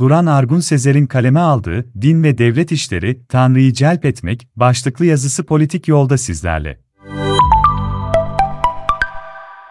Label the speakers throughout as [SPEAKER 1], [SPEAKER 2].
[SPEAKER 1] Turan Argun Sezer'in kaleme aldığı Din ve Devlet İşleri, Tanrı'yı celp etmek başlıklı yazısı politik yolda sizlerle.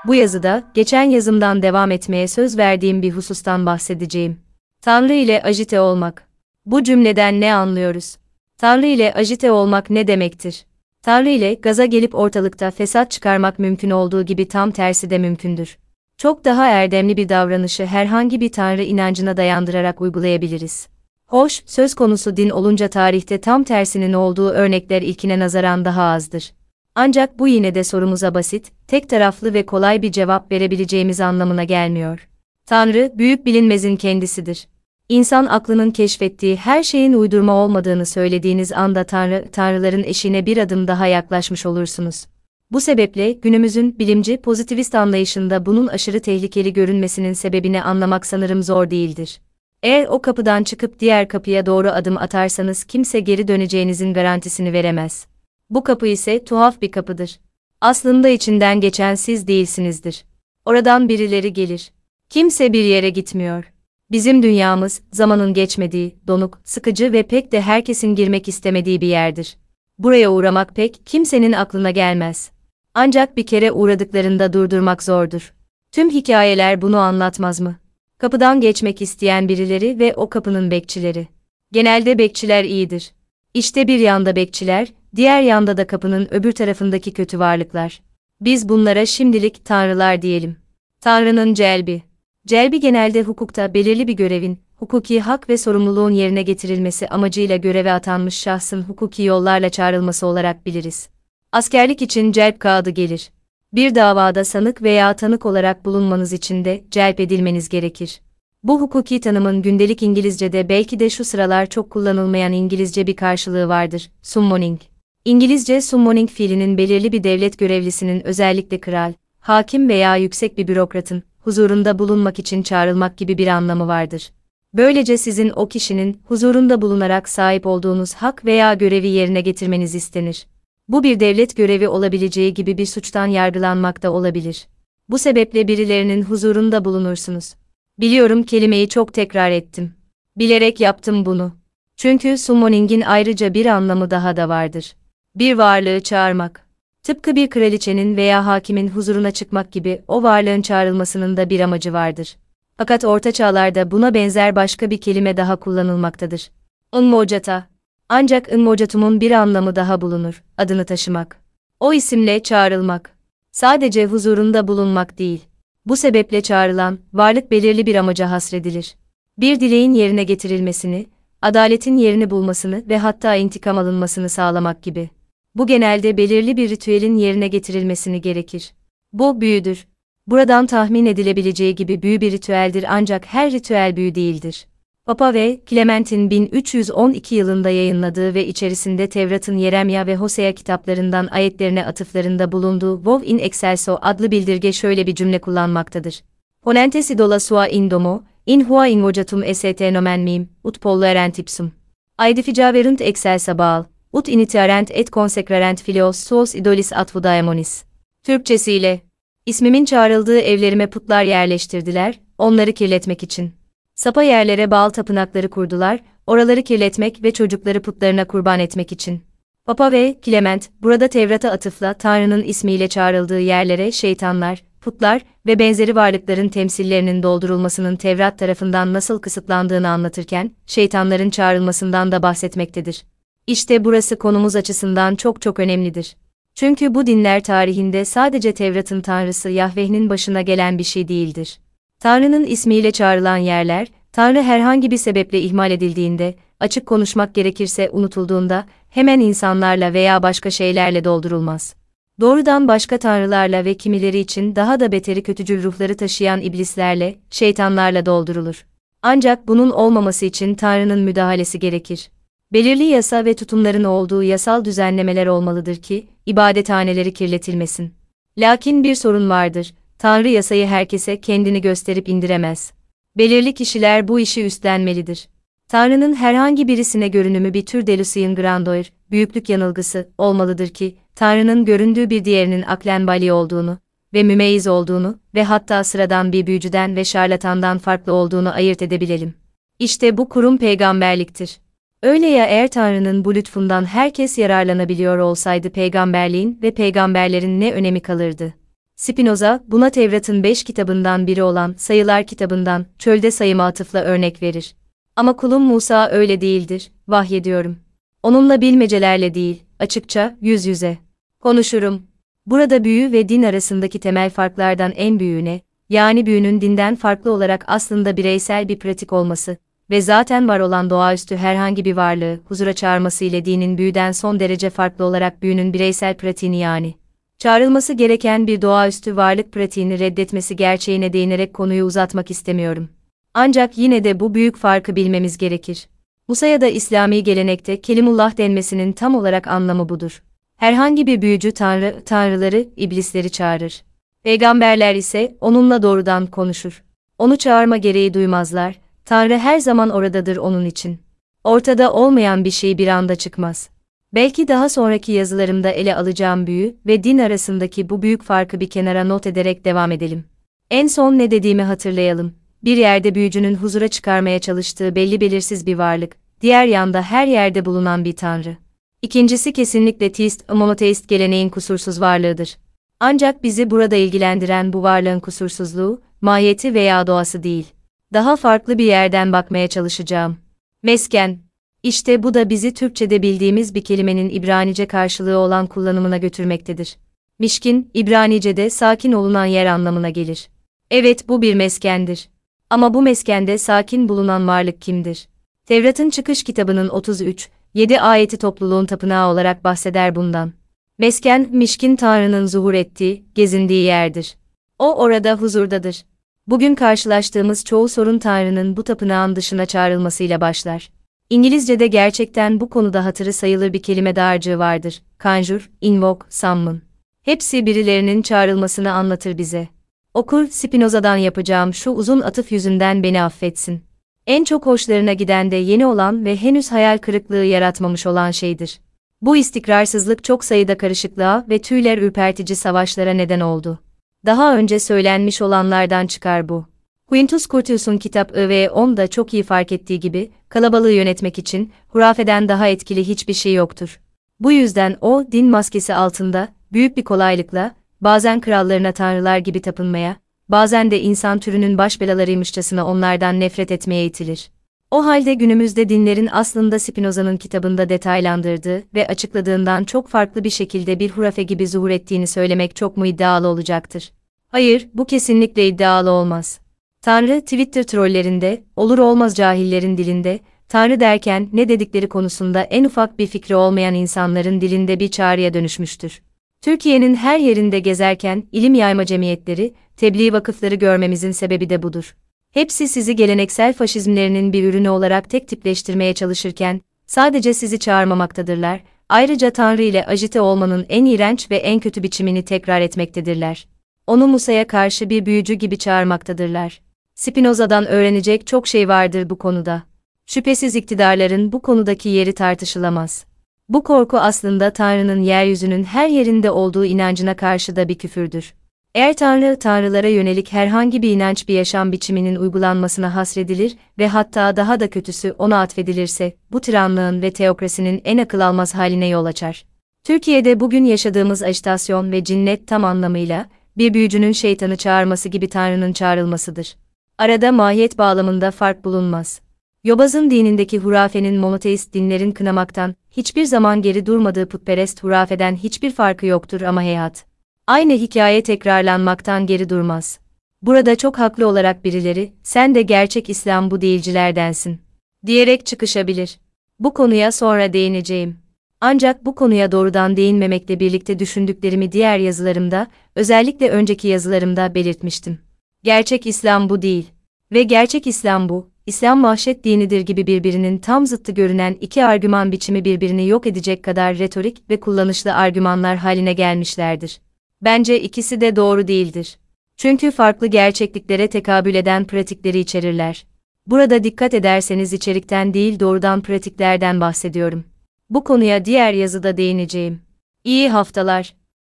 [SPEAKER 2] Bu yazıda, geçen yazımdan devam etmeye söz verdiğim bir husustan bahsedeceğim. Tanrı ile ajite olmak. Bu cümleden ne anlıyoruz? Tanrı ile ajite olmak ne demektir? Tanrı ile gaza gelip ortalıkta fesat çıkarmak mümkün olduğu gibi tam tersi de mümkündür. Çok daha erdemli bir davranışı herhangi bir tanrı inancına dayandırarak uygulayabiliriz. Hoş, söz konusu din olunca tarihte tam tersinin olduğu örnekler ilkine nazaran daha azdır. Ancak bu yine de sorumuza basit, tek taraflı ve kolay bir cevap verebileceğimiz anlamına gelmiyor. Tanrı, büyük bilinmezin kendisidir. İnsan aklının keşfettiği her şeyin uydurma olmadığını söylediğiniz anda Tanrı, Tanrıların eşine bir adım daha yaklaşmış olursunuz. Bu sebeple günümüzün bilimci pozitivist anlayışında bunun aşırı tehlikeli görünmesinin sebebini anlamak sanırım zor değildir. Eğer o kapıdan çıkıp diğer kapıya doğru adım atarsanız kimse geri döneceğinizin garantisini veremez. Bu kapı ise tuhaf bir kapıdır. Aslında içinden geçen siz değilsinizdir. Oradan birileri gelir. Kimse bir yere gitmiyor. Bizim dünyamız, zamanın geçmediği, donuk, sıkıcı ve pek de herkesin girmek istemediği bir yerdir. Buraya uğramak pek kimsenin aklına gelmez. Ancak bir kere uğradıklarında durdurmak zordur. Tüm hikayeler bunu anlatmaz mı? Kapıdan geçmek isteyen birileri ve o kapının bekçileri. Genelde bekçiler iyidir. İşte bir yanda bekçiler, diğer yanda da kapının öbür tarafındaki kötü varlıklar. Biz bunlara şimdilik tanrılar diyelim. Tanrının celbi. Celbi genelde hukukta belirli bir görevin, hukuki hak ve sorumluluğun yerine getirilmesi amacıyla göreve atanmış şahsın hukuki yollarla çağrılması olarak biliriz. Askerlik için celp kağıdı gelir. Bir davada sanık veya tanık olarak bulunmanız için de celp edilmeniz gerekir. Bu hukuki tanımın gündelik İngilizce'de belki de şu sıralar çok kullanılmayan İngilizce bir karşılığı vardır, summoning. İngilizce summoning fiilinin belirli bir devlet görevlisinin özellikle kral, hakim veya yüksek bir bürokratın huzurunda bulunmak için çağrılmak gibi bir anlamı vardır. Böylece sizin o kişinin huzurunda bulunarak sahip olduğunuz hak veya görevi yerine getirmeniz istenir. Bu bir devlet görevi olabileceği gibi bir suçtan yargılanmak da olabilir. Bu sebeple birilerinin huzurunda bulunursunuz. Biliyorum kelimeyi çok tekrar ettim. Bilerek yaptım bunu. Çünkü summoning'in ayrıca bir anlamı daha da vardır. Bir varlığı çağırmak. Tıpkı bir kraliçenin veya hakimin huzuruna çıkmak gibi o varlığın çağrılmasının da bir amacı vardır. Fakat orta çağlarda buna benzer başka bir kelime daha kullanılmaktadır. Unmocata. Ancak Unmocatum'un bir anlamı daha bulunur, adını taşımak. O isimle çağrılmak. Sadece huzurunda bulunmak değil. Bu sebeple çağrılan, varlık belirli bir amaca hasredilir. Bir dileğin yerine getirilmesini, adaletin yerini bulmasını ve hatta intikam alınmasını sağlamak gibi. Bu genelde belirli bir ritüelin yerine getirilmesini gerekir. Bu büyüdür. Buradan tahmin edilebileceği gibi büyü bir ritüeldir ancak her ritüel büyü değildir. Papa ve Clement'in 1312 yılında yayınladığı ve içerisinde Tevrat'ın Yeremya ve Hosea kitaplarından ayetlerine atıflarında bulunduğu Vov in Excelso adlı bildirge şöyle bir cümle kullanmaktadır. Ponentes idola sua in domo, in hua invocatum est nomen mim, ut pollo erent ipsum. Aedificaverunt excelsa baal, ut initiarent et consecrarent filios suos idolis at daemonis. Türkçesiyle, ismimin çağrıldığı evlerime putlar yerleştirdiler, onları kirletmek için. Sapa yerlere bağlı tapınakları kurdular, oraları kirletmek ve çocukları putlarına kurban etmek için. Papa ve Clement, burada Tevrat'a atıfla Tanrı'nın ismiyle çağrıldığı yerlere şeytanlar, putlar ve benzeri varlıkların temsillerinin doldurulmasının Tevrat tarafından nasıl kısıtlandığını anlatırken, şeytanların çağrılmasından da bahsetmektedir. İşte burası konumuz açısından çok çok önemlidir. Çünkü bu dinler tarihinde sadece Tevrat'ın tanrısı Yahveh'nin başına gelen bir şey değildir. Tanrı'nın ismiyle çağrılan yerler, Tanrı herhangi bir sebeple ihmal edildiğinde, açık konuşmak gerekirse unutulduğunda, hemen insanlarla veya başka şeylerle doldurulmaz. Doğrudan başka tanrılarla ve kimileri için daha da beteri kötücül ruhları taşıyan iblislerle, şeytanlarla doldurulur. Ancak bunun olmaması için Tanrı'nın müdahalesi gerekir. Belirli yasa ve tutumların olduğu yasal düzenlemeler olmalıdır ki, ibadethaneleri kirletilmesin. Lakin bir sorun vardır, Tanrı yasayı herkese kendini gösterip indiremez. Belirli kişiler bu işi üstlenmelidir. Tanrı'nın herhangi birisine görünümü bir tür Delusian grandeur, büyüklük yanılgısı, olmalıdır ki, Tanrı'nın göründüğü bir diğerinin aklen bali olduğunu ve mümeyyiz olduğunu ve hatta sıradan bir büyücüden ve şarlatandan farklı olduğunu ayırt edebilelim. İşte bu kurum peygamberliktir. Öyle ya eğer Tanrı'nın bu lütfundan herkes yararlanabiliyor olsaydı peygamberliğin ve peygamberlerin ne önemi kalırdı? Spinoza, buna Tevrat'ın beş kitabından biri olan Sayılar kitabından, çölde sayıma atıfla örnek verir. Ama kulum Musa öyle değildir, vahyediyorum. Onunla bilmecelerle değil, açıkça, yüz yüze. Konuşurum. Burada büyü ve din arasındaki temel farklardan en büyüğüne, yani büyünün dinden farklı olarak aslında bireysel bir pratik olması ve zaten var olan doğaüstü herhangi bir varlığı huzura çağırması ile dinin büyüden son derece farklı olarak büyünün bireysel pratiğini yani çağrılması gereken bir doğaüstü varlık pratiğini reddetmesi gerçeğine değinerek konuyu uzatmak istemiyorum. Ancak yine de bu büyük farkı bilmemiz gerekir. Musa'ya da İslami gelenekte Kelimullah denmesinin tam olarak anlamı budur. Herhangi bir büyücü tanrı, tanrıları, iblisleri çağırır. Peygamberler ise onunla doğrudan konuşur. Onu çağırma gereği duymazlar, Tanrı her zaman oradadır onun için. Ortada olmayan bir şey bir anda çıkmaz. Belki daha sonraki yazılarımda ele alacağım büyü ve din arasındaki bu büyük farkı bir kenara not ederek devam edelim. En son ne dediğimi hatırlayalım. Bir yerde büyücünün huzura çıkarmaya çalıştığı belli belirsiz bir varlık, diğer yanda her yerde bulunan bir tanrı. İkincisi kesinlikle teist, monoteist geleneğin kusursuz varlığıdır. Ancak bizi burada ilgilendiren bu varlığın kusursuzluğu, mahiyeti veya doğası değil. Daha farklı bir yerden bakmaya çalışacağım. Mesken. İşte bu da bizi Türkçe'de bildiğimiz bir kelimenin İbranice karşılığı olan kullanımına götürmektedir. Mişkin, İbranice'de sakin olunan yer anlamına gelir. Evet bu bir meskendir. Ama bu meskende sakin bulunan varlık kimdir? Tevrat'ın çıkış kitabının 33, 7 ayeti topluluğun tapınağı olarak bahseder bundan. Mesken, Mişkin Tanrı'nın zuhur ettiği, gezindiği yerdir. O orada huzurdadır. Bugün karşılaştığımız çoğu sorun Tanrı'nın bu tapınağın dışına çağrılmasıyla başlar. İngilizce'de gerçekten bu konuda hatırı sayılır bir kelime dağarcığı vardır. Conjure, invoke, summon. Hepsi birilerinin çağrılmasını anlatır bize. Okur, Spinoza'dan yapacağım şu uzun atıf yüzünden beni affetsin. En çok hoşlarına giden de yeni olan ve henüz hayal kırıklığı yaratmamış olan şeydir. Bu istikrarsızlık çok sayıda karışıklığa ve tüyler ürpertici savaşlara neden oldu. Daha önce söylenmiş olanlardan çıkar bu. Quintus Curtius'un kitap ve 10 da çok iyi fark ettiği gibi, kalabalığı yönetmek için, hurafeden daha etkili hiçbir şey yoktur. Bu yüzden o, din maskesi altında, büyük bir kolaylıkla, bazen krallarına tanrılar gibi tapınmaya, bazen de insan türünün baş belalarıymışçasına onlardan nefret etmeye itilir. O halde günümüzde dinlerin aslında Spinoza'nın kitabında detaylandırdığı ve açıkladığından çok farklı bir şekilde bir hurafe gibi zuhur ettiğini söylemek çok mu iddialı olacaktır? Hayır, bu kesinlikle iddialı olmaz. Tanrı Twitter trollerinde, olur olmaz cahillerin dilinde, Tanrı derken ne dedikleri konusunda en ufak bir fikri olmayan insanların dilinde bir çağrıya dönüşmüştür. Türkiye'nin her yerinde gezerken ilim yayma cemiyetleri, tebliğ vakıfları görmemizin sebebi de budur. Hepsi sizi geleneksel faşizmlerinin bir ürünü olarak tek tipleştirmeye çalışırken, sadece sizi çağırmamaktadırlar, ayrıca Tanrı ile ajite olmanın en iğrenç ve en kötü biçimini tekrar etmektedirler. Onu Musa'ya karşı bir büyücü gibi çağırmaktadırlar. Spinoza'dan öğrenecek çok şey vardır bu konuda. Şüphesiz iktidarların bu konudaki yeri tartışılamaz. Bu korku aslında Tanrı'nın yeryüzünün her yerinde olduğu inancına karşı da bir küfürdür. Eğer Tanrı, Tanrılara yönelik herhangi bir inanç bir yaşam biçiminin uygulanmasına hasredilir ve hatta daha da kötüsü ona atfedilirse, bu tiranlığın ve teokrasinin en akıl almaz haline yol açar. Türkiye'de bugün yaşadığımız ajitasyon ve cinnet tam anlamıyla, bir büyücünün şeytanı çağırması gibi Tanrı'nın çağrılmasıdır. Arada mahiyet bağlamında fark bulunmaz. Yobaz'ın dinindeki hurafenin monoteist dinlerin kınamaktan, hiçbir zaman geri durmadığı putperest hurafeden hiçbir farkı yoktur ama heyhat. Aynı hikaye tekrarlanmaktan geri durmaz. Burada çok haklı olarak birileri, sen de gerçek İslam bu değilcilerdensin. Diyerek çıkışabilir. Bu konuya sonra değineceğim. Ancak bu konuya doğrudan değinmemekle birlikte düşündüklerimi diğer yazılarımda, özellikle önceki yazılarımda belirtmiştim. Gerçek İslam bu değil. Ve gerçek İslam bu, İslam vahşet dinidir gibi birbirinin tam zıttı görünen iki argüman biçimi birbirini yok edecek kadar retorik ve kullanışlı argümanlar haline gelmişlerdir. Bence ikisi de doğru değildir. Çünkü farklı gerçekliklere tekabül eden pratikleri içerirler. Burada dikkat ederseniz içerikten değil doğrudan pratiklerden bahsediyorum. Bu konuya diğer yazıda değineceğim. İyi haftalar.